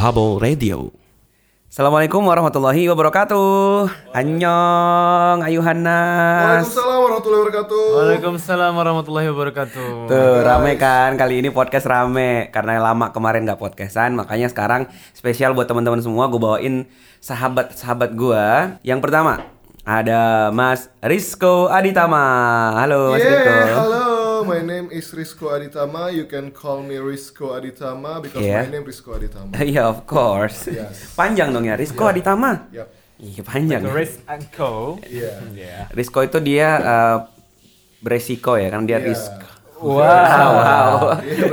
Hubble Radio. Assalamualaikum warahmatullahi wabarakatuh. Annyeong, ayuhanas. Waalaikumsalam warahmatullahi wabarakatuh. Waalaikumsalam warahmatullahi wabarakatuh. Tuh rame kan kali ini podcast rame karena lama kemarin nggak podcastan makanya sekarang spesial buat teman-teman semua gue bawain sahabat-sahabat gue. Yang pertama ada Mas Rizko Aditama. Halo Mas Yeah, Rizko. Hello. My name is Rizko Aditama. You can call me Rizko Aditama because Yeah. my name Rizko Aditama. Iya of course. Yes. Panjang dong ya Rizko Aditama. Yep. Iya panjang. The Risk and Co. Yeah. Yeah. Rizko itu dia eh, beresiko ya kan dia Yeah. risk. Wow. wow.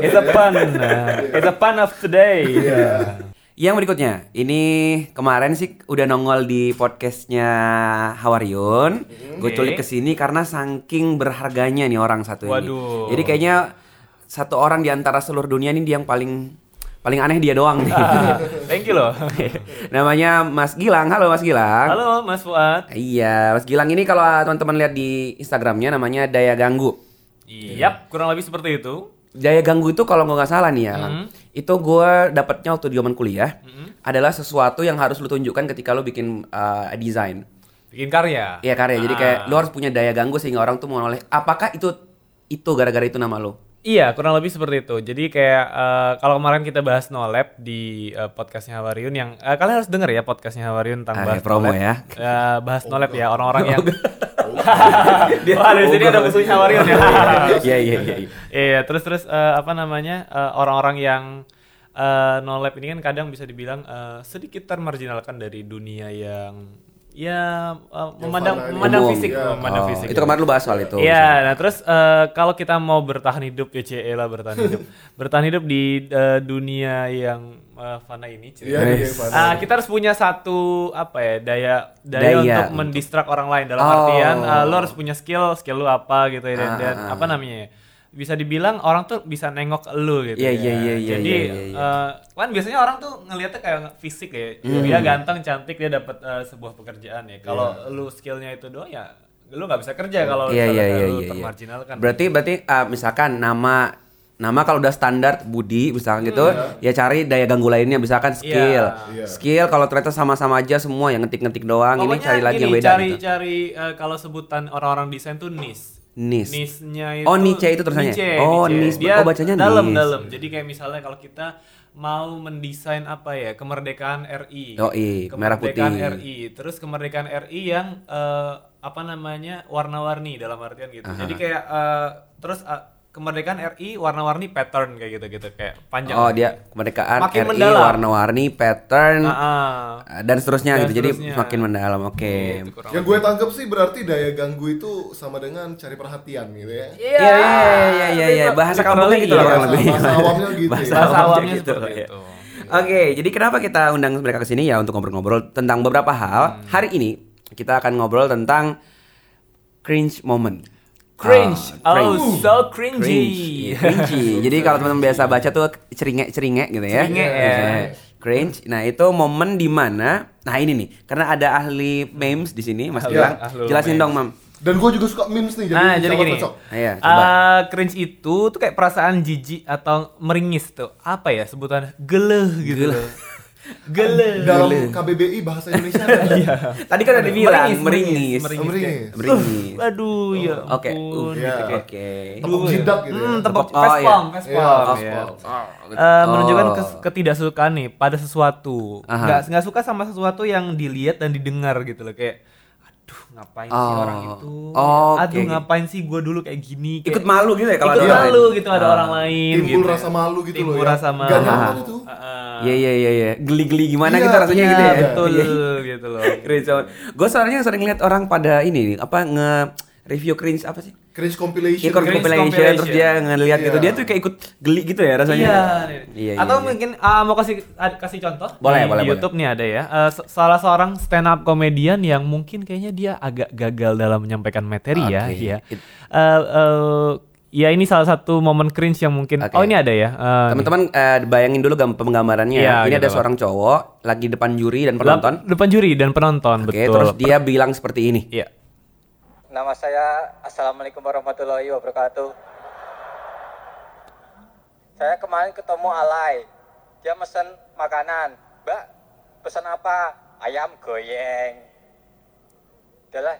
It's a pun. It's a pun of today. Yeah. Yang berikutnya, ini kemarin sih udah nongol di podcastnya Hawaryun. Gue Oke. culik ke sini karena saking berharganya nih orang satu ini. Waduh. Jadi kayaknya satu orang di antara seluruh dunia ini dia yang paling paling aneh dia doang nih. Ah, Thank you loh. Namanya Mas Gilang. Halo Mas Gilang. Halo Mas Fuad. Iya, Mas Gilang ini kalau teman-teman lihat di Instagramnya namanya Daya Ganggu. Yap, kurang lebih seperti itu. Daya ganggu itu kalau nggak salah nih ya, Lang, itu gue dapatnya waktu di zaman kuliah adalah sesuatu yang harus lu tunjukkan ketika lu bikin uh, desain. Bikin karya. Iya karya. Jadi Ah. kayak lu harus punya daya ganggu sehingga orang tuh mau noleh. Apakah itu itu gara-gara itu nama lu? Iya, kurang lebih seperti itu. Jadi kayak eh, kalau kemarin kita bahas No Lab di eh, podcastnya Hawariun yang eh, kalian harus denger ya podcastnya Hawariun tentang Ah, bahas ya, promo No Lab. ya. Eh, bahas No Lab ya orang-orang yang Wah, di sini ada musuhnya Hawariun ya. Iya iya iya. iya. Terus terus eh, apa namanya eh, orang-orang yang eh, no lab ini kan kadang bisa dibilang eh, sedikit termarginalkan dari dunia yang ya eh, memandang memandang umum. fisik, Ya. memandang Oh, fisik. itu kemarin lu bahas soal itu. Iya, nah terus eh, kalau kita mau bertahan hidup ya CE lah bertahan hidup, bertahan hidup di eh, dunia yang eh, fana ini, cuy. Iya, Yes. Fana. Ah, kita harus punya satu apa ya daya daya, Daya untuk untuk- mendistrak orang lain dalam Oh. artian ah, lo harus punya skill skill lu apa gitu ya dan, Ah, dan ah, ah. apa namanya ya bisa dibilang orang tuh bisa nengok lu gitu Iya, ya. iya, iya, iya, jadi iya, iya, iya. eh, kan biasanya orang tuh ngelihatnya kayak fisik ya Hmm. dia ganteng cantik dia dapat eh, sebuah pekerjaan ya kalau lu skillnya itu doang ya lu nggak bisa kerja kalau Iya iya misalnya iya lu iya. iya. termarginalkan Berarti berarti uh, misalkan nama nama kalau udah standar Budi misalkan gitu, ya cari daya ganggu lainnya misalkan skill. Iya. Skill kalau ternyata sama-sama aja semua yang ngetik-ngetik doang, ini Pokoknya cari lagi yang gini, beda cari gitu. cari eh, kalau sebutan orang-orang desain tuh niche Nis. Niche-nya itu Oh, niche itu tulisannya? niche, Oh, niche. Dia Oh, bacanya dalam niche. dalam. Jadi kayak misalnya kalau kita mau mendesain apa ya kemerdekaan RI. Oh, iya, merah kemerdekaan putih. RI. Terus kemerdekaan RI yang eh, apa namanya warna-warni dalam artian gitu. Jadi kayak eh, terus eh, kemerdekaan RI warna-warni pattern kayak gitu-gitu kayak panjang. Oh, dia kemerdekaan Makin RI mendalam. warna-warni, pattern Ah, ah. uh, dan seterusnya Dan gitu. Jadi semakin mendalam. Oke. Gitu, kurang Yang gue tangkap sih berarti daya ganggu itu sama dengan cari perhatian gitu ya. Iya iya iya iya iya bahasa kampungnya gitu lah kurang bahasa- lebih. bahasa awamnya gitu Bahasa ya. Bahasa awamnya gitu. seperti ya. Oke, jadi kenapa kita undang mereka ke sini ya untuk ngobrol-ngobrol tentang beberapa hal. Hari ini kita akan ngobrol tentang cringe moment. Cringe. Oh, cringe. so Cringe. cringy. Iya, cringy. Jadi kalau teman-teman biasa baca tuh ceringek-ceringek gitu ya. Ceringek, ya. Eh, Cringe. Nah, itu momen di mana Nah, ini nih, karena ada ahli memes di sini, Mas Gilang. ahli Jelasin memes. dong, Mam. Dan gue juga suka memes nih, jadi Ah, jadi gini. cocok. Coba. Ah, cringe itu tuh kayak perasaan jijik atau meringis tuh. Apa ya sebutan? Geleh gitu. loh. Geleh. Dalam KBBI bahasa Indonesia ada? Iya. Tadi kan ada bilang Meringis, meringis. meringis, Oh, meringis. Aduh, ya. Oke. uh, Iya. Oke. Tepuk jidat gitu ya. Hmm, tepuk Oh, iya. facepalm, Iya, ya. facepalm. Eh, menunjukkan Oh. ketidaksukaan nih pada sesuatu. Aha. Nggak nggak suka sama sesuatu yang dilihat dan didengar gitu loh kayak aduh ngapain sih Oh. orang itu? Oh, aduh ngapain sih gua dulu kayak gini? Ikut Kayak, malu gitu ya kalau ikut ada orang malu lain? gitu ada Ah. orang lain Timbul gitu. rasa malu gitu Timbul loh ya. rasa malu. Gak itu. Ah, Iya iya iya iya. Geli-geli gimana Iya, gitu rasanya iya, gitu ya. betul Iya. gitu loh. Gue soalnya sering lihat orang pada ini apa nge review cringe apa sih? Cringe compilation. Ikut Cringe compilation, compilation. terus dia ngeliat gitu. Iya. Dia tuh kayak ikut geli gitu ya rasanya. Iya. Iya, Atau iya. mungkin ah, mau kasih kasih contoh Boleh, di, boleh, di boleh. YouTube nih ada ya. Eh, se- salah seorang stand up komedian yang mungkin kayaknya dia agak gagal dalam menyampaikan materi ya, Oke. ya. It- Eh, eh, ya ini salah satu momen cringe yang mungkin Oke. Oh, ini ada ya. Eh, Teman-teman eh, bayangin dulu gam- penggambarannya. Iya, ini gitu, ada seorang cowok lagi depan juri dan penonton. depan juri dan penonton, Oke, betul. terus dia bilang seperti ini. Iya. Nama saya Assalamualaikum warahmatullahi wabarakatuh. Saya kemarin ketemu Alay. dia mesen makanan mbak pesan apa ayam goyeng udahlah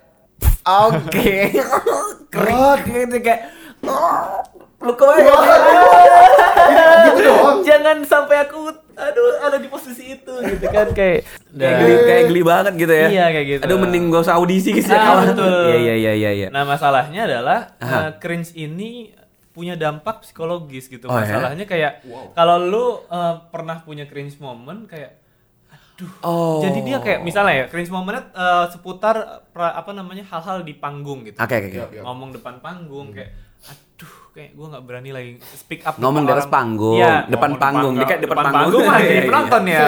Oke. Keren gitu kayak oh, lu kok Gitu doang. Jangan sampai aku aduh ada di posisi itu gitu kan kayak kayak geli, kayak geli banget gitu ya. Iya, kayak gitu. Aduh mending gak usah audisi gitu ya. Ah, kawan. betul. Iya iya iya iya iya. Nah masalahnya adalah Aha. eh, cringe ini punya dampak psikologis gitu. Oh, ya? Masalahnya kayak kalau lu eh, pernah punya cringe moment kayak aduh. Oh. Jadi dia kayak misalnya ya cringe momennya eh, seputar pra- apa namanya hal-hal di panggung gitu. Oke oke. Iya, oke. iya. Ngomong depan panggung kayak aduh kayak gua nggak berani lagi speak up Ngomong di depan atas panggung, Iya, depan panggung. Dia kayak depan panggung. mah Iya, jadi iya. penonton ya.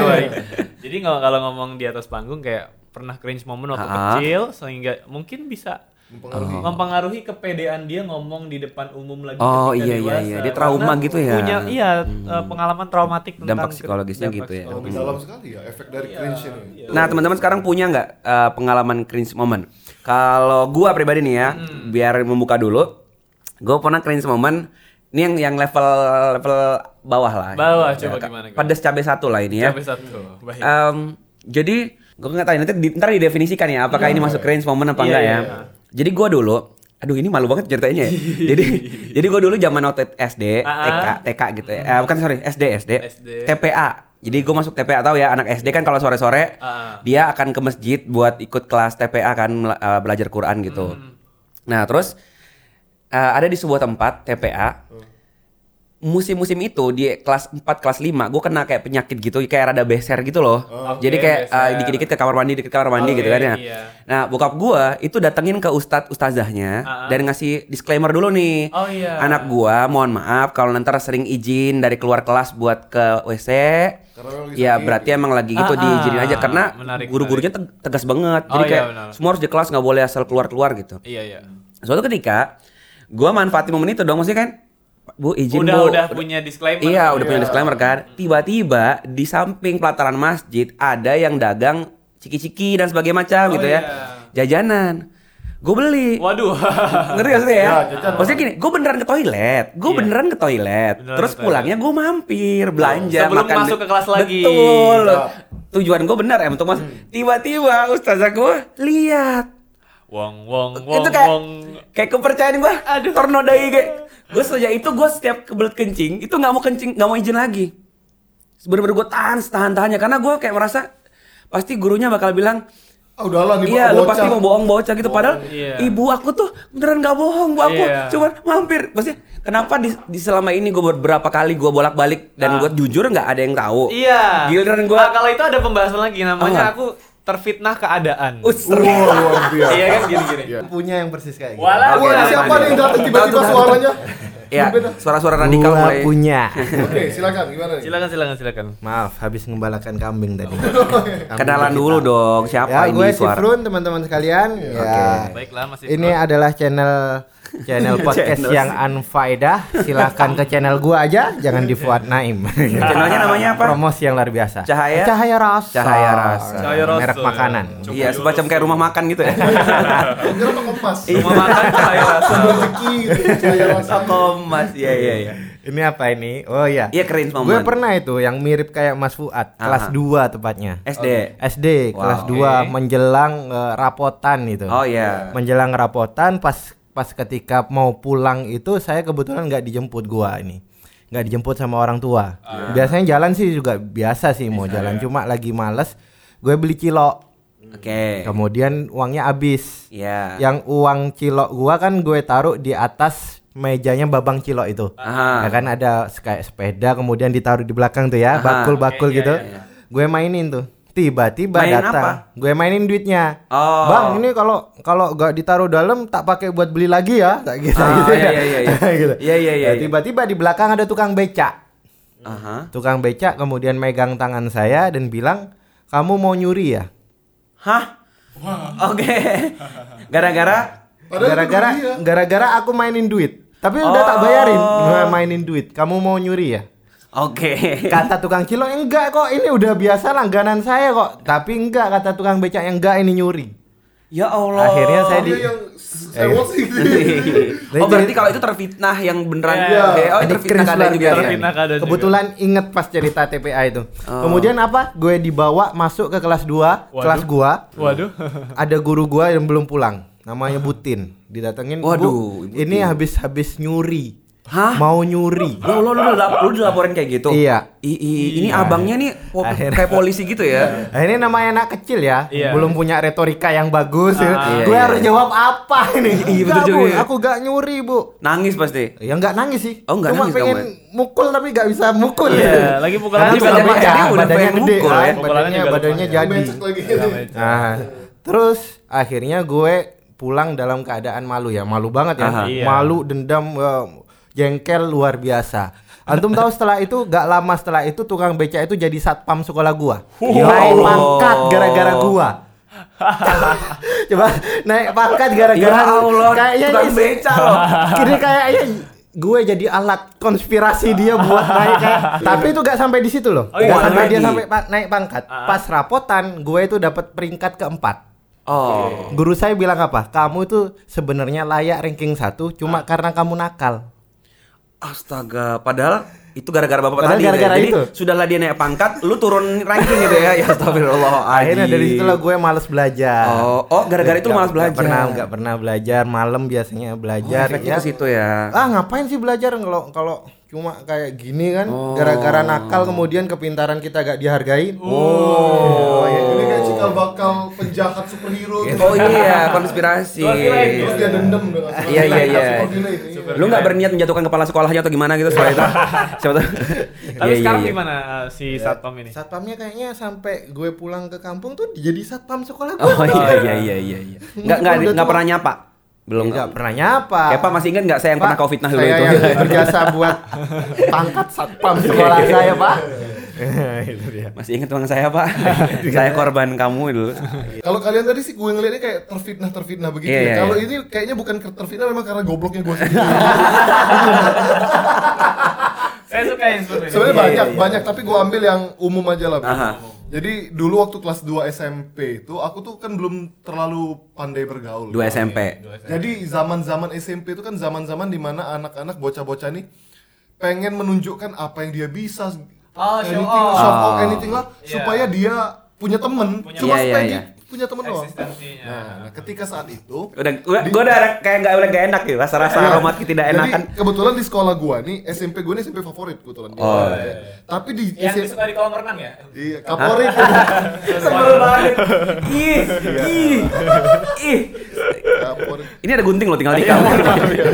Jadi kalau kalau ngomong di atas panggung kayak pernah cringe moment waktu Ah. kecil sehingga mungkin bisa Mempengaruhi. mempengaruhi kepedean dia ngomong di depan umum lagi Oh, iya, iya, iya. Dia trauma Karena gitu ya? punya iya eh, pengalaman traumatik tentang Dampak psikologisnya dampak gitu ya. Psikologis. dalam sekali ya efek dari Iya, cringe ini. iya. Nah teman-teman sekarang punya nggak eh, pengalaman cringe moment? Kalau gua pribadi nih ya, Hmm. biar membuka dulu, gua pernah cringe moment. Ini yang yang level level bawah lah. Bawah, coba Ya, gimana, gimana? Pedas cabai satu lah ini ya. Sampai satu. Baik. Em, jadi gue nggak tahu nanti di, ntar didefinisikan ya apakah ini masuk cringe moment apa Iya, enggak ya. iya. Jadi gua dulu, aduh ini malu banget ceritanya ya. jadi jadi gua dulu zaman waktu SD, Ah, TK, ah. TK gitu ya. Eh, bukan sorry, SD, SD, SD. TPA. Jadi gue masuk TPA tahu ya anak SD kan kalau sore-sore Ah. dia akan ke masjid buat ikut kelas TPA kan mela- eh, belajar Quran gitu. Hmm. Nah terus eh, ada di sebuah tempat TPA musim-musim itu di kelas 4 kelas 5 gue kena kayak penyakit gitu kayak rada beser gitu loh. Oke, Jadi kayak beser. dikit-dikit ke kamar mandi, dikit ke kamar mandi Oke, gitu kan ya. iya. Nah, bokap gua itu datengin ke ustadz ustazahnya Ah. dan ngasih disclaimer dulu nih. Oh, iya. Anak gua mohon maaf kalau nanti sering izin dari keluar kelas buat ke WC. Ya berarti emang lagi gitu Ah, diizinin aja ah, karena guru-gurunya teg- tegas banget. Oh, Jadi iya, kayak benar. semua harus di kelas nggak boleh asal keluar-keluar gitu. Iya iya. Suatu ketika gua manfaatin momen itu dong maksudnya kan Bu izin Udah Bu. udah punya disclaimer. Iya, udah punya Iya. disclaimer kan. Tiba-tiba di samping pelataran masjid ada yang dagang ciki-ciki dan sebagainya macam Oh, gitu ya. iya. Jajanan. Gue beli. Waduh. Ngerti gak sih ya? Ya. Maksudnya gini, gue beneran ke toilet. Gue Iya. beneran ke toilet. Beneran Terus ke toilet. pulangnya gue mampir, belanja, Sebelum makan. masuk ke kelas lagi. Betul. Ya. Tujuan gue bener ya untuk mas. Tiba-tiba ustazah gue lihat. Wong wong wong itu kayak wong. kayak kepercayaan gue Aduh. tornodai kayak gue sejak itu gue setiap kebelet kencing itu nggak mau kencing nggak mau izin lagi bener-bener gue tahan tahan tahannya karena gue kayak merasa pasti gurunya bakal bilang Ah udahlah nih iya lu pasti mau bohong bocah gitu padahal iya. ibu aku tuh beneran nggak bohong bu aku Iya. cuman mampir maksudnya kenapa di, di selama ini gue beberapa kali gue bolak balik dan Ah. gue jujur nggak ada yang tahu Iya. giliran gue Ah, kalau itu ada pembahasan lagi namanya Apa? aku terfitnah keadaan. Biasa. Iya kan gini-gini. Iya. punya yang persis kayak gitu. Walah, Wah, Oke, siapa nih yang datang tiba-tiba suaranya? ya suara-suara radikal Gua mulai punya. Oke, silakan gimana nih? Silakan silakan silakan. Maaf, habis ngembalakan kambing tadi. kenalan dulu dong siapa ya, ini gue suara Frun, teman-teman sekalian. Ya. Baiklah Mas Ini adalah channel channel podcast Channel. yang unfaedah. Silahkan ke channel gua aja, jangan di Fuad Naim. Channelnya namanya apa? Promosi yang luar biasa. Cahaya? Cahaya rasa. Cahaya Rasa. Cahaya Rasa, Merek makanan. Coba Iya, semacam kayak rumah makan gitu ya. Kira Pak Kemas. Rumah makan cahaya rasa. Rezeki gitu, cahaya rasa. Mas, iya iya iya. Ini apa ini? Oh iya. Iya keren Gue pernah itu yang mirip kayak Mas Fuad, kelas Aha. 2 tepatnya. SD. SD Wow. kelas Oke. 2 menjelang eh, rapotan itu. Oh iya. Menjelang rapotan pas pas ketika mau pulang itu saya kebetulan nggak dijemput gua ini. nggak dijemput sama orang tua. Biasanya jalan sih juga biasa sih mau jalan cuma lagi males gue beli cilok. Oke. Kemudian uangnya habis. Iya. Yang uang cilok gua kan gue taruh di atas mejanya babang cilok itu. Aha. Ya kan ada kayak sepeda kemudian ditaruh di belakang tuh ya, bakul-bakul Oke, iya, gitu. iya, Gue mainin tuh. Tiba-tiba datang. apa? Gue mainin duitnya. Oh. Bang, ini kalau kalau gak ditaruh dalam tak pakai buat beli lagi ya, tak gitu Ah, gitu iya, ya. iya, iya, iya. gitu. Iya, iya, iya, Ya, iya. Tiba-tiba di belakang ada tukang becak. Aha. Tukang becak kemudian megang tangan saya dan bilang, "Kamu mau nyuri ya?" Hah? Oke. Gara-gara Padahal itu Gara-gara dia. gara-gara aku mainin duit. Tapi udah tak bayarin, Oh. Mainin duit. Kamu mau nyuri ya? Oke. Kata tukang cilok enggak kok, ini udah biasa langganan saya kok. Tapi enggak kata tukang becak enggak ini nyuri. Ya Allah. Akhirnya saya di yang sih. oh berarti kalau itu terfitnah yang beneran Iya. Eh, oh terfitnah luar juga ya? Terfitnah keadaan juga. Kebetulan inget pas cerita TPA itu. Oh. Kemudian apa? Gue dibawa masuk ke kelas 2, kelas gua. Waduh. Ada guru gua yang belum pulang. Namanya Butin. Didatengin, Waduh, "Bu, ini habis-habis nyuri." Hah? Mau nyuri. Lo lo lo, lo, lo dilaporin kayak gitu? Iya. I, i- ini abangnya nih po- Akhirnya. kayak polisi gitu ya? Nah, ini namanya anak kecil ya, Iya. belum punya retorika yang bagus. ya. iya, gue iya. harus jawab apa ini? Iya, betul Enggak, juga Bu, ya. aku gak nyuri bu. Nangis pasti. Ya nggak nangis sih. Oh, nggak Cuma nangis pengen kamu mukul tapi nggak bisa mukul. Iya, lagi pukul Karena aja juga beda, pengen- udah badannya pengen gede mukul kan, ya. Pukulannya badannya juga badannya jadi. Lagi. Nah, terus akhirnya gue pulang dalam keadaan malu ya, malu banget ya, Aha. Iya. malu, dendam, eh, jengkel luar biasa. Antum tahu setelah itu gak lama setelah itu tukang beca itu jadi satpam sekolah gua. Naik pangkat gara-gara gua. Coba naik pangkat gara-gara Ya Allah, kayaknya tukang beca loh. Kini kayaknya gue jadi alat konspirasi dia buat naik kayak. Tapi itu gak sampai di situ loh. Oh, iya, gak sampai lagi. dia sampai pa- naik pangkat. Ah. Pas rapotan gue itu dapat peringkat keempat. Oh. Guru saya bilang apa? Kamu itu sebenarnya layak ranking satu cuma karena kamu nakal. Astaga, padahal itu gara-gara bapak Padahal tadi. ya. gara-gara Jadi itu. sudahlah dia naik pangkat, lu turun ranking gitu ya. Ya astagfirullah. Akhirnya dari situlah gue males belajar. Oh, oh gara-gara itu lu Nggak- malas belajar. nggak pernah nggak pernah belajar malam biasanya Oh, belajar efeknya ya. ke situ ya. Ah ngapain sih belajar kalau kalau cuma kayak gini kan Oh. gara-gara nakal kemudian kepintaran kita gak dihargain. Oh, Ini kayak cikal bakal penjahat tuh. Oh iya, konspirasi. Terus dia dendam Iya, iya, iya. Lu nggak berniat menjatuhkan kepala sekolahnya atau gimana gitu setelah itu? Siapa tahu. Tapi Iya, iya, sekarang iya. gimana uh, si satpam ini? Satpamnya kayaknya sampai gue pulang ke kampung tuh jadi satpam sekolah gue. Oh iya iya iya iya iya. Nggak nggak Udah nggak tua. pernah nyapa. Belum. nggak pernah nyapa. Kayak Pak masih ingat nggak saya yang pernah kau fitnah dulu saya itu? yang berjasa buat pangkat satpam sekolah saya pak. itu dia. Masih ingat bang saya Pak? saya korban kamu dulu. Kalau kalian tadi sih gue ngeliatnya kayak terfitnah terfitnah begitu Iya, ya. iya, Kalau iya. ini kayaknya bukan terfitnah memang karena gobloknya gue sendiri. Saya suka yang seperti ini. Sebenarnya Iya, banyak iya, iya. banyak tapi gue ambil yang umum aja lah. Aha. Jadi dulu waktu kelas 2 SMP itu aku tuh kan belum terlalu pandai bergaul. Dua SMP. Jadi zaman-zaman SMP itu kan zaman-zaman di mana anak-anak bocah-bocah nih pengen menunjukkan apa yang dia bisa. Oh, show anything, off. show off Oh. anything lah Iya. supaya dia punya temen. Punya Cuma Iya, iya, supaya iya. dia punya temen doang. Nah, nah, ketika saat itu Udah, udah gue udah ada- kayak nggak udah gak enak ya rasa-rasa Iya. aroma tidak Jadi, enakan. kebetulan di sekolah gua nih SMP gua nih SMP favorit kebetulan. Oh, Ya. Tapi di Yang SMP disuka di kolam renang ya? Iya, Kaporit. Sebel banget. Ih, ih, ih. Ini ada gunting loh tinggal di kamu.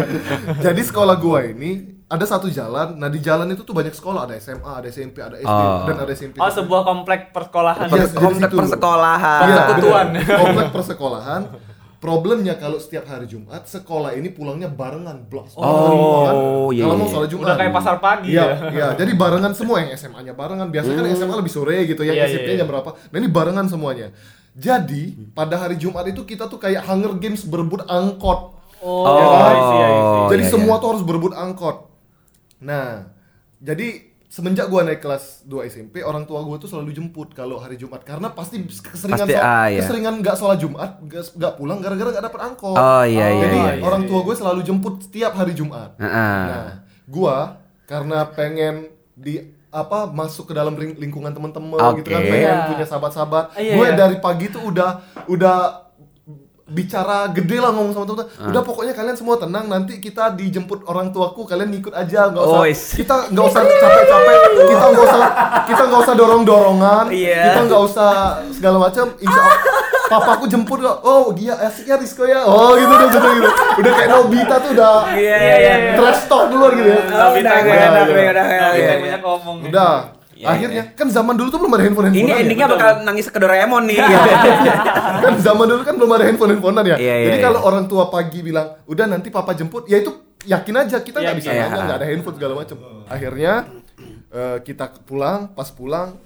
Jadi sekolah gua ini ada satu jalan. Nah, di jalan itu tuh banyak sekolah, ada SMA, ada SMP, ada SD Oh. dan ada SMP. Oh, sebuah komplek persekolahan. Iya, Komplek persekolahan. Iya, persekutuan. bener. Komplek persekolahan. Problemnya kalau setiap hari Jumat sekolah ini pulangnya barengan blast. Oh, iya, Kalau mau iya. sholat Jumat. Udah kayak pasar pagi Iya, ya. iya. Jadi barengan semua yang SMA-nya barengan. Biasanya kan SMA lebih sore gitu ya, Iya, SMP iya, jam berapa. Nah, ini barengan semuanya. Jadi, pada hari Jumat itu kita tuh kayak Hunger Games berebut angkot. Oh, Ya kan? I see, I see. Jadi iya, semua iya. tuh harus berebut angkot. Nah, jadi semenjak gua naik kelas 2 SMP, orang tua gua tuh selalu jemput kalau hari Jumat karena pasti keseringan Pasti, sol- ah, iya. keseringan nggak sholat Jumat, nggak pulang gara-gara nggak dapet angkot. Oh, iya, iya, Jadi iya, iya, orang iya. tua gue selalu jemput setiap hari Jumat. Heeh. Nah, gua karena pengen di apa masuk ke dalam ring- lingkungan teman-teman gitu kan pengen Iya. punya sahabat-sahabat. Iya, gue iya. dari pagi tuh udah udah bicara gede lah ngomong sama teman Ah. Udah pokoknya kalian semua tenang nanti kita dijemput orang tuaku kalian ngikut aja nggak usah Oh, kita nggak usah capek-capek kita nggak usah kita nggak usah dorong-dorongan Iya. kita nggak usah segala macam insya Allah papaku jemput kok oh dia asik ya Rizko ya oh gitu udah gitu gitu udah kayak Nobita tuh udah Iya, iya, iya. trash talk duluan gitu ya Oh, udah Nobita gak gue. enak, udah udah Nah, iya, kita iya. punya ngomong. udah Iya, akhirnya kan zaman dulu tuh belum ada handphone handphone Ini endingnya bakal nangis ke Doraemon nih. kan zaman dulu kan belum ada handphone handphonean ya Iya, iya, jadi iya. kalau orang tua pagi bilang udah nanti papa jemput ya itu yakin aja kita nggak Iya, bisa iya. nanya nggak ada handphone segala macam akhirnya eh, kita pulang pas pulang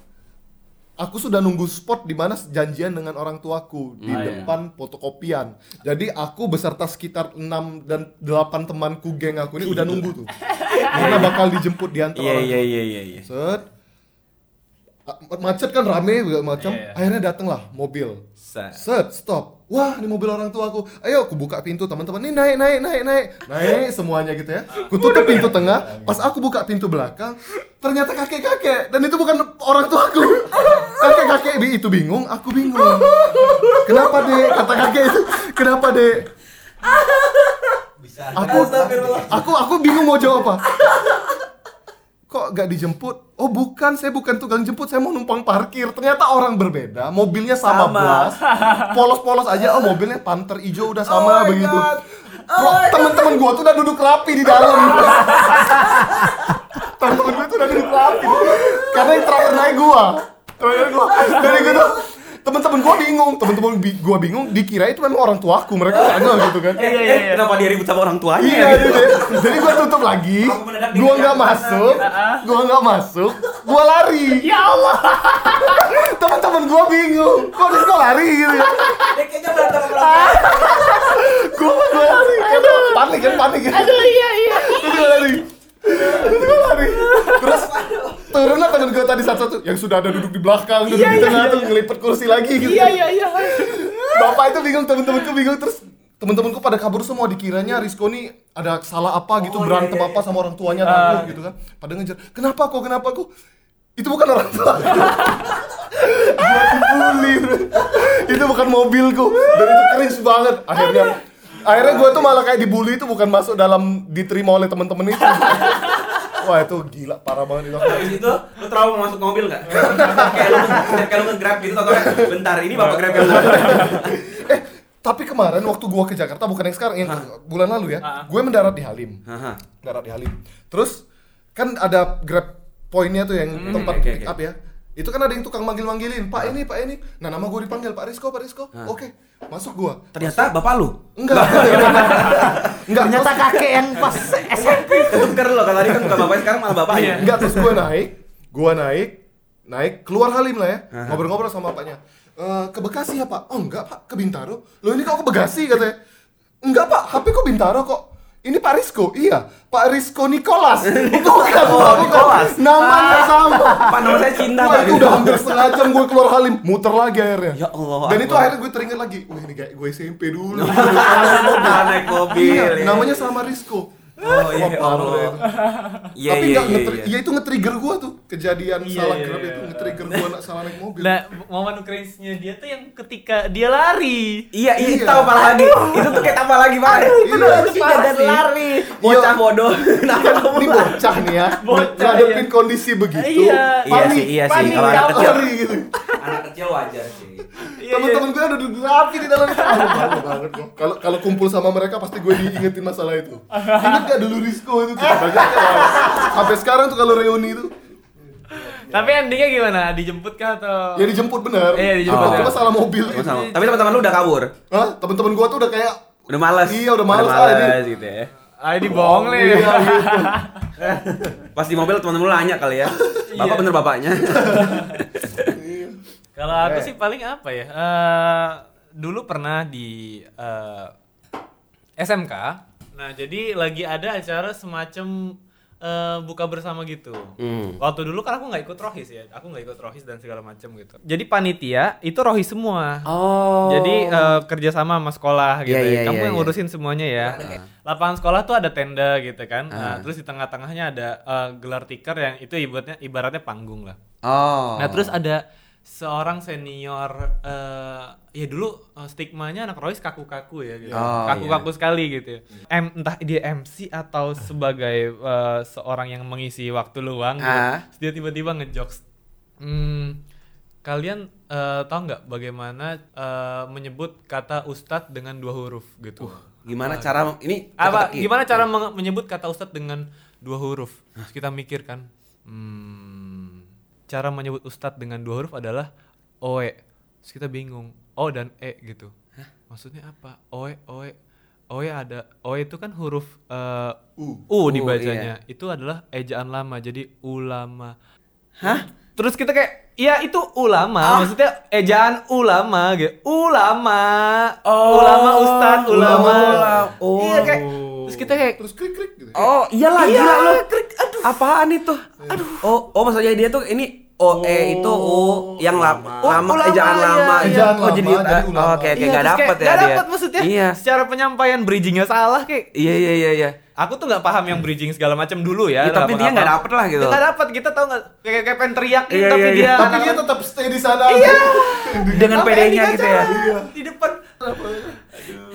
aku sudah nunggu spot di mana janjian dengan orang tuaku di Ah, iya. depan fotokopian jadi aku beserta sekitar 6 dan 8 temanku geng aku ini udah nunggu tuh karena bakal dijemput diantar Iya orang iya iya iya iya. set macet kan rame segala macam. Iya, iya. akhirnya datanglah mobil. Set. set stop. Wah ini mobil orang tua aku. Ayo aku buka pintu teman-teman. Nih naik naik naik naik. Naik semuanya gitu ya. Aku tutup pintu tengah. Pas aku buka pintu belakang ternyata kakek kakek dan itu bukan orang tua aku. Kakek kakek itu bingung aku bingung. Kenapa dek? Kata kakek itu kenapa dek? Aku aku aku bingung mau jawab apa kok gak dijemput? Oh bukan, saya bukan tukang jemput, saya mau numpang parkir. Ternyata orang berbeda, mobilnya sama, Sama. blas, polos-polos aja. Oh mobilnya Panther hijau udah sama Oh begitu. Bro, temen-temen gua tuh udah duduk rapi di dalam. temen-temen gua tuh udah duduk rapi. Karena yang terakhir naik gua. Terakhir gua. Dari gitu. Temen-temen gua bingung, temen-temen bi- gua bingung dikira itu memang orang tuaku, mereka tanya gitu kan. Iya, iya, Eh, iya. kenapa dia ribut sama orang tuanya? Iya, gitu? gitu ya. Jadi gua tutup lagi, diri nggak masuk, gua nggak masuk, gua lari. Ya Allah. Teman-teman gua bingung, kok Rizko lari gitu ya? Dia kayaknya berantem. Gua gua lari, panik kan panik kan. Aduh iya iya. Terus gua lari, terus gua lari. Terus turunlah temen gua tadi satu-satu. Yang sudah ada duduk di belakang, duduk di tengah tuh ngelipet kursi lagi gitu. Iya iya iya. Bapak itu bingung, temen-temenku bingung. Terus temen-temenku pada kabur semua dikiranya Rizko nih ada salah apa gitu Oh, iya, berantem iya, apa sama orang tuanya takut gitu kan. Pada ngejar kenapa kok kenapa kok? Itu bukan orang tua. Dibully itu bukan mobilku. Dan itu cringe banget. Akhirnya akhirnya gue tuh malah kayak dibully itu bukan masuk dalam diterima oleh teman-teman itu. Wah itu gila parah banget itu. Habis itu lu trauma masuk mobil nggak? kayak lu kayak lu nge-grab gitu atau bentar ini bapak grab yang eh tapi kemarin waktu gua ke Jakarta bukan yang sekarang yang ke- bulan lalu ya gue mendarat di Halim. Haha. mendarat di Halim. Terus kan ada grab pointnya tuh yang tempat oke, pick up ya itu kan ada yang tukang manggil-manggilin pak ini pak ini nah nama gue dipanggil pak Rizko pak Rizko oke masuk gua Ternyata bapak lu. enggak enggak Ternyata kakek yang pas SMP. Ketuker lo kan tadi kan bukan bapaknya sekarang malah bapaknya. Enggak terus gue naik, gue naik, naik keluar Halim lah ya, ngobrol-ngobrol sama bapaknya. "Eh, ke Bekasi ya pak? Oh enggak pak, ke Bintaro. Lo ini kok ke Bekasi katanya? Enggak pak, HP kok Bintaro kok. Ini Pak Rizko, iya. Pak Rizko Nicholas Bukan, Oh. Nicholas. Namanya sama. Pak nama saya Cinta Wah itu udah hampir setengah jam gue keluar Halim. Muter lagi akhirnya. Ya Allah, Dan itu akhirnya gue teringat lagi Wah ini kayak gue SMP dulu. Naik mobil. Iya, ya. namanya sama Rizko Oh iya Allah. itu. Iya Tapi iya nggak iya. nge-tri- iya. ya itu nge-trigger gua tuh kejadian Iya, salah iya, grab iya. itu nge-trigger gua nak salah naik mobil. Nah, momen cringe-nya dia tuh yang ketika dia lari. Iya, iya, itu Iya. apa lagi? Itu tuh kayak apa lagi, Pak? itu parah dan lari. Bocah Iya. bodoh. Kenapa kamu ini bocah nih ya, Bocah, ngadepin iya. kondisi begitu. Iya. Iya sih, iya sih. panik, Kalau anak kecil. lari gitu. Anak kecil wajar sih. Iya, Temen-temen gue udah duduk rapi di dalam itu. Banget. Kalau kalau kumpul sama mereka pasti gue diingetin masalah itu. Ingat gak dulu Rizko itu banyak Sampai sekarang tuh kalau reuni itu Tapi endingnya gimana? Dijemput kah atau? ya dijemput bener. Iya, dijemput, Cuma ya. masalah mobil. Sama gitu. sama. Tapi teman-teman lu udah kabur. Hah? Temen-temen gue tuh udah kayak Udah malas. Iya, udah malas, ah, Udah ini. gitu ya. Ah, ini bohong nih. Iya, gitu. Pas di mobil teman-teman lu nanya kali ya. Bapak Iya. bener bapaknya. Kalau aku sih paling apa ya? Eh, dulu pernah di eh, SMK. Nah, jadi lagi ada acara semacam eh, buka bersama gitu. Hmm. Waktu dulu kan aku nggak ikut rohis ya, aku nggak ikut rohis dan segala macam gitu. Jadi panitia itu rohis semua. Oh. Jadi eh, kerjasama sama sekolah gitu Iya, ya. iya, Kamu iya, yang iya. ngurusin semuanya ya. Lapangan sekolah tuh ada tenda gitu kan. Nah, terus di tengah-tengahnya ada eh, gelar tikar yang itu ibaratnya ibaratnya panggung lah. Oh. Nah terus ada seorang senior eh ya dulu eh, stigmanya anak Royce kaku-kaku ya gitu. Oh, kaku-kaku sekali gitu. ya. M, entah dia MC atau sebagai eh, seorang yang mengisi waktu luang gitu. Ah. Terus dia tiba-tiba ngejokes. Hmm, kalian eh, tahu nggak bagaimana eh, menyebut kata ustadz dengan dua huruf gitu? Gimana cara ini apa teka-teki? gimana cara menge- menyebut kata ustadz dengan dua huruf Terus kita mikir kan hmm, cara menyebut ustadz dengan dua huruf adalah oe. Terus kita bingung o dan e gitu. Maksudnya apa? Oe oe. Oe ada oe itu kan huruf eh, u. U, dibacanya. itu adalah ejaan lama jadi ulama. Hah? Terus kita kayak iya itu ulama. Maksudnya ejaan ulama gitu ulama. Oh, ulama ustadz ulama, ulama. Oh. iya kayak terus kita kayak Terus krik krik gitu. Oh, iyalah Iya, gila lu. Apaan itu? Aduh. Oh, oh maksudnya dia tuh ini OE itu U yang la- lama, ulama, ejaan iya, lama. iya. Ejaan Oh, jadi lama, jadi oh, ulama. oke oke Iya, nggak terus dapet kayak ya dia. dapet maksudnya Iya. secara penyampaian bridgingnya salah kayak Iya iya iya iya. aku tuh nggak paham yang bridging segala macam dulu ya Iya, tapi dia nggak dapet lah gitu. Dia nggak dapet kita tahu nggak kayak kayak pengen teriakin Iya, tapi iya, dia iya. Tapi dia tetap stay di sana. Iya. Dengan pedenya gitu ya. di depan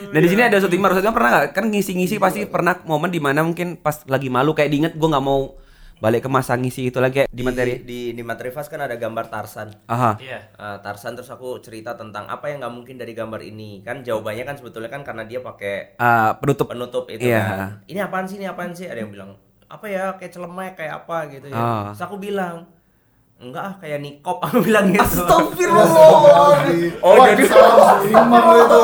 Nah di sini ada Sutimar, Sutimar pernah nggak? Kan ngisi-ngisi pasti pernah momen di mana mungkin pas lagi malu kayak diinget gue nggak mau balik ke masa ngisi itu lagi kayak di materi. di di materi Fast kan ada gambar Tarsan Aha. iya Eh, Tarsan terus aku cerita tentang apa yang nggak mungkin dari gambar ini kan jawabannya kan sebetulnya kan karena dia pakai Ah, penutup. penutup itu Iya. kan ini apaan sih ini apaan sih ada yang bilang apa ya kayak celemek kayak apa gitu ya Ah. terus aku bilang enggak ah kayak nikop aku bilang gitu Oh, jadi salah itu.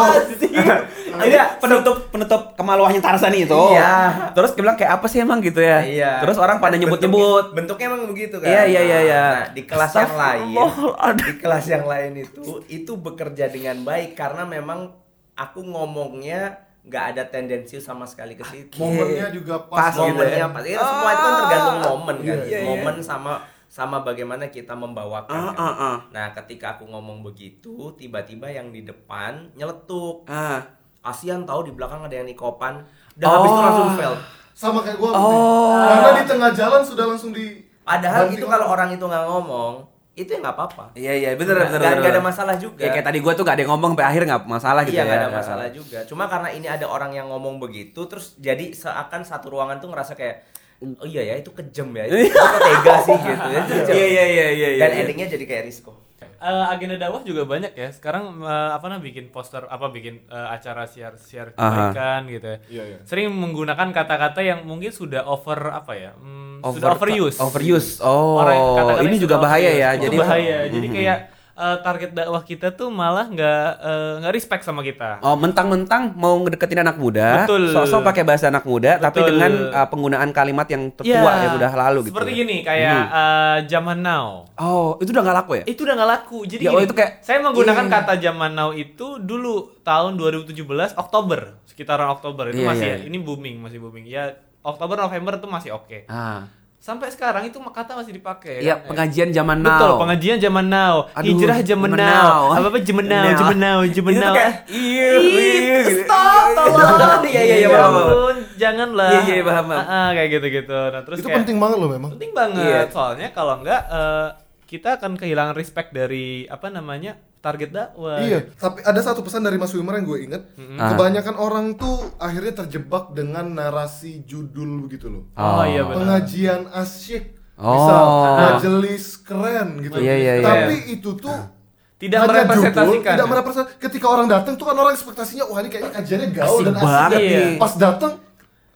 Ini penutup penutup kemaluannya Tarzan itu. Iya. Terus dia bilang kayak apa sih emang gitu ya? Iya. Terus orang pada nyebut-nyebut. bentuknya, bentuknya emang begitu kan Iya, iya, iya, iya. nah di kelas yang lain di kelas yang lain itu itu bekerja dengan baik karena memang aku ngomongnya nggak ada tendensius sama sekali ke situ Momennya juga pas, Pas gitu momennya ya. pas ya, semua itu kan tergantung momen kan Iya, iya, momen sama sama bagaimana kita membawakan Ah, kan. ah, ah. nah ketika aku ngomong begitu tiba-tiba yang di depan nyeletuk Ah. kasihan tahu di belakang ada yang nikopan dan Oh. habis itu langsung fail Sama kayak gua. Oh. Karena di tengah jalan sudah langsung di padahal itu kalau orang itu nggak ngomong itu ya nggak apa-apa Iya iya bener Nggak- bener. nggak ada masalah juga. Ya kayak tadi gua tuh gak ada yang ngomong sampai akhir nggak masalah gitu iya ya. nggak ada masalah juga cuma karena ini ada orang yang ngomong begitu terus jadi seakan satu ruangan tuh ngerasa kayak oh iya ya itu kejam ya itu kok tega sih gitu ya itu. Iya iya iya iya. iya, dan iya. endingnya jadi kayak Risco Eh, agenda dakwah juga banyak ya sekarang eh, apa namanya bikin poster apa bikin eh, acara siar siar kebaikan gitu ya Iya, iya. sering menggunakan kata-kata yang mungkin sudah over apa ya hmm, Over- sudah overuse Overuse. Oh. Orang kata-katanya ini juga bahaya overuse. ya. Itu Jadi bahaya jadi Mhm. kayak eh, target dakwah kita tuh malah nggak eh, nggak respect sama kita Oh, mentang-mentang mau ngedeketin anak muda, Betul. sosok pakai bahasa anak muda, tapi Betul. dengan uh, penggunaan kalimat yang tertua Iya. yang udah lalu gitu. seperti ya. gini kayak eh, zaman now Oh, itu udah gak laku ya? itu udah nggak laku jadi Ya, oh, gini, itu kayak- saya menggunakan Iya. kata zaman now itu dulu tahun 2017 Oktober sekitaran Oktober itu Iya, masih iya. ini booming masih booming ya Oktober November itu masih oke Ah. Sampai sekarang itu kata masih dipakai Iya, kan? pengajian zaman now. betul pengajian zaman now Aduh, hijrah zaman zaman now now. apa apa zaman now Now. zaman now zaman Itu tuh now kayak, iya, iya, gitu. stop tolong Iya, iya, iya, Ya ampun, janganlah Iya, iya, paham, paham. Ah, ah, kayak gitu gitu nah terus itu kayak, penting banget loh memang. penting banget Iya. soalnya kalau enggak eh, kita akan kehilangan respect dari apa namanya target dakwah Iya, tapi ada satu pesan dari Mas Wimar yang gue inget. Ah. Kebanyakan orang tuh akhirnya terjebak dengan narasi judul begitu loh. oh, iya benar Pengajian asyik, Oh. misal majelis keren gitu. Iya, iya, iya. Tapi itu tuh Tidak hanya merepresentasikan. judul, tidak merepresentasikan. Ketika orang datang tuh kan orang ekspektasinya wah ini kayaknya kajiannya gaul Asik dan asik. banget nih. Pas datang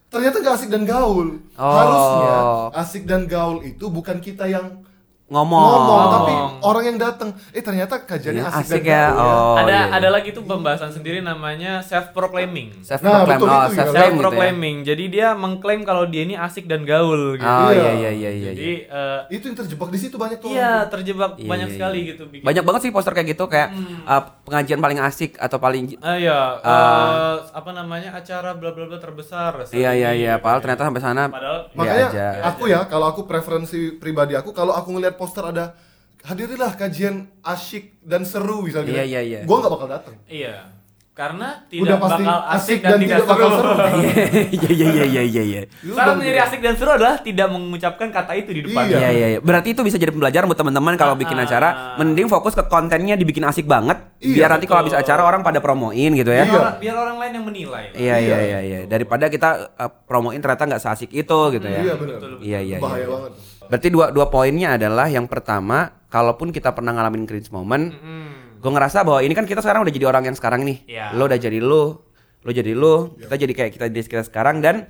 ternyata gak asik dan gaul. Oh. Harusnya asik dan gaul itu bukan kita yang Ngomong. ngomong, tapi orang yang datang. Eh ternyata kajiannya Iya, asik, asik dan ya. gaul Oh, ada iya, iya. ada lagi tuh pembahasan sendiri namanya self proclaiming self Nah, proclaim. betul oh, itu ya. self self claim gitu ya. proclaiming jadi dia mengklaim kalau dia ini asik dan gaul gitu Oh, Iya. iya iya iya iya. jadi eh, Itu yang terjebak di situ banyak tuh. iya terjebak Iya, banyak iya, sekali iya. gitu bikin Banyak banget sih poster kayak gitu kayak uh, pengajian paling asik atau paling Ah iya, Ah. eh, apa namanya acara bla bla bla terbesar. Iya iya iya, gitu padahal ya. ternyata sampai sana Padahal Makanya aja. aku ya, kalau aku preferensi pribadi aku, kalau aku ngelihat poster ada hadirilah kajian asyik dan seru misalnya. Iya, iya, iya. Gue nggak bakal datang. iya. Karena Udah tidak pasti bakal asik dan tidak seru. bakal seru. Iya iya iya iya iya iya. Syarat menjadi asik dan seru adalah tidak mengucapkan kata itu di depan. Iya. Iya iya iya. Berarti itu bisa jadi pembelajaran buat teman-teman kalau bikin Ah. acara, mending fokus ke kontennya dibikin asik banget, Iya, biar nanti kalau habis acara orang pada promoin gitu ya. Biar, orang, biar orang lain yang menilai. Iya iya iya iya. Daripada kita uh, promoin ternyata nggak seasik itu gitu ya. Iya benar. Iya iya. Bahaya iya. banget. Berarti dua dua poinnya adalah yang pertama, kalaupun kita pernah ngalamin cringe moment, Hmm. gue ngerasa bahwa ini kan kita sekarang udah jadi orang yang sekarang nih. Iya. Lo udah jadi lo, lo jadi lo, kita jadi kayak kita di kita sekarang dan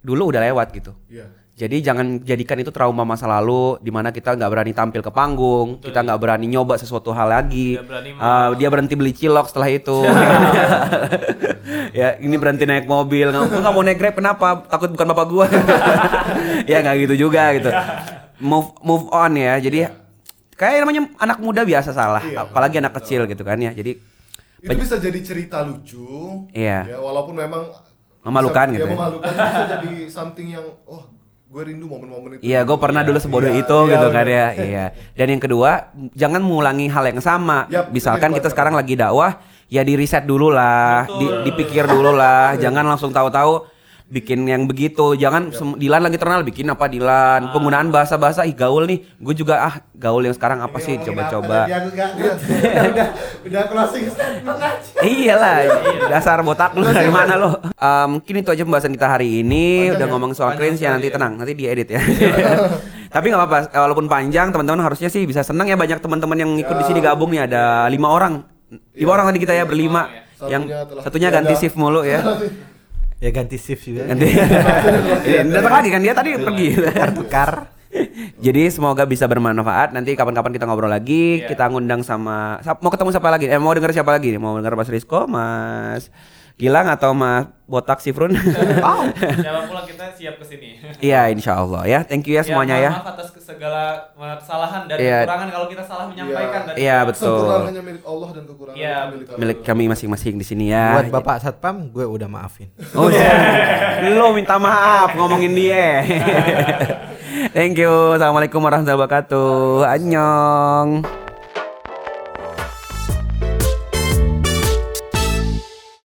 dulu udah lewat gitu. Iya. Jadi jangan jadikan itu trauma masa lalu di mana kita nggak berani tampil ke panggung, kita nggak berani nyoba sesuatu hal lagi. Berani Ah, dia berhenti beli cilok setelah itu. ya ini berhenti naik mobil, nggak gua nggak mau naik grab kenapa? Takut bukan bapak gua. ya nggak gitu juga gitu. Move move on ya. Jadi kayak namanya anak muda biasa salah, Iya, apalagi anak kecil gitu kan ya. Jadi Itu bisa jadi cerita lucu. Iya. Ya, walaupun memang Memalukan bisa, gitu ya, ya. memalukan bisa jadi something yang oh gue rindu momen-momen itu Iya, gue pernah dulu sebodoh Iya, itu iya, gitu kan bener. ya. Iya. Dan yang kedua, jangan mengulangi hal yang sama. Yap, Misalkan kita sekarang lagi dakwah, ya di riset dulu lah, di- dipikir dulu lah. Jangan langsung tahu-tahu bikin yang begitu. Jangan sem- Dilan lagi terkenal bikin apa Dilan. Penggunaan bahasa-bahasa ih gaul nih. Gue juga ah gaul yang sekarang apa sih? Coba-coba. Dia enggak udah udah closing statement aja. Iyalah, dasar botak lu dari mana lo? Eh, mungkin itu aja pembahasan kita hari ini. Udah ngomong soal cringe ya nanti tenang, nanti diedit ya. Tapi nggak apa-apa, walaupun panjang teman-teman harusnya sih bisa senang ya banyak teman-teman yang ikut di sini gabung nih ada lima orang, lima orang tadi kita ya berlima. Yang Satunya ganti shift mulu ya. Ya ganti shift juga. Ganti. Iya, Datang lagi kan dia tadi pergi. Tukar. Jadi semoga bisa bermanfaat. Nanti kapan-kapan kita ngobrol lagi. Kita ngundang sama sa- mau ketemu siapa lagi? Eh mau denger siapa lagi? Mau denger Mas Rizko, Mas Gilang atau Mas Botak Sifrun? Siapa pula kita siap ke sini. Iya, insya Allah ya. Thank you ya semuanya ya. Maaf atas segala kesalahan dan Iya. kekurangan kalau kita salah menyampaikan dan Iya betul. Sempurna hanya milik Allah dan kekurangan Iya, milik kami. Milik kami masing-masing di sini ya. Buat Bapak Satpam gue udah maafin. Oh iya. Lo minta maaf ngomongin dia. Thank you. Assalamualaikum warahmatullahi wabarakatuh. Annyeong.